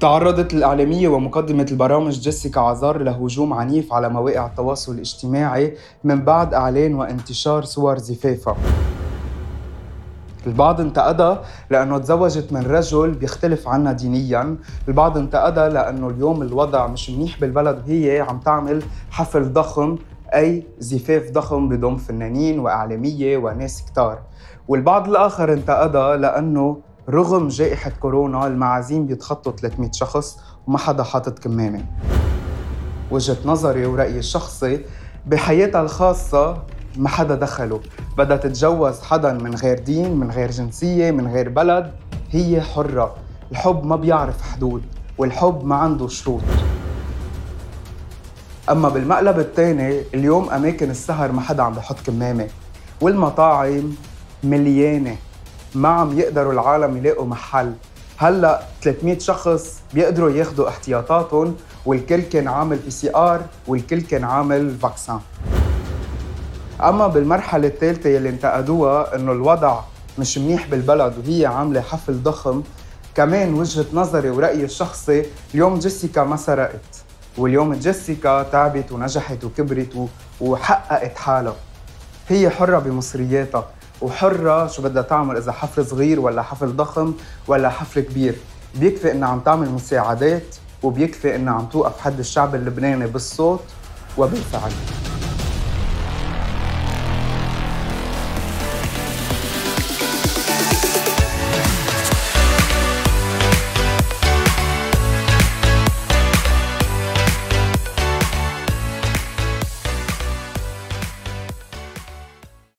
تعرضت الإعلامية ومقدمة البرامج جيسيكا عزار لهجوم عنيف على مواقع التواصل الاجتماعي من بعد إعلان وانتشار صور زفافها البعض انتقدها لأنه تزوجت من رجل بيختلف عنها دينيا. البعض انتقدها لأنه اليوم الوضع مش منيح بالبلد وهي عم تعمل حفل ضخم أي زفاف ضخم بضم فنانين وإعلامية وناس كتار. والبعض الآخر انتقدها لأنه رغم جائحة كورونا المعازيم بيتخطوا 300 شخص وما حدا حاطط كمامة. وجهة نظري ورأيي الشخصي بحياتها الخاصة ما حدا دخله. بدها تتجوز حدا من غير دين من غير جنسية من غير بلد. هي حرة. الحب ما بيعرف حدود والحب ما عنده شروط. أما بالمقلب الثاني اليوم أماكن السهر ما حدا عم بحط كمامة. والمطاعم مليانة. ما عم يقدروا العالم يلاقوا محل. هلأ 300 شخص بيقدروا ياخذوا احتياطاتهم والكل كان عامل PCR والكل كان عامل vaccin أما بالمرحلة الثالثة يلي انتقدوها إنه الوضع مش منيح بالبلد وهي عاملة حفل ضخم كمان وجهة نظري ورأيي الشخصي اليوم جيسيكا ما سرقت واليوم جيسيكا تعبت ونجحت وكبرت وحققت حالها. هي حرة بمصرياتها. وحرة شو بدها تعمل إذا حفل صغير ولا حفل ضخم ولا حفل كبير. بيكفي إنها عم تعمل مساعدات وبيكفي إنها عم توقف حد الشعب اللبناني بالصوت وبالفعل.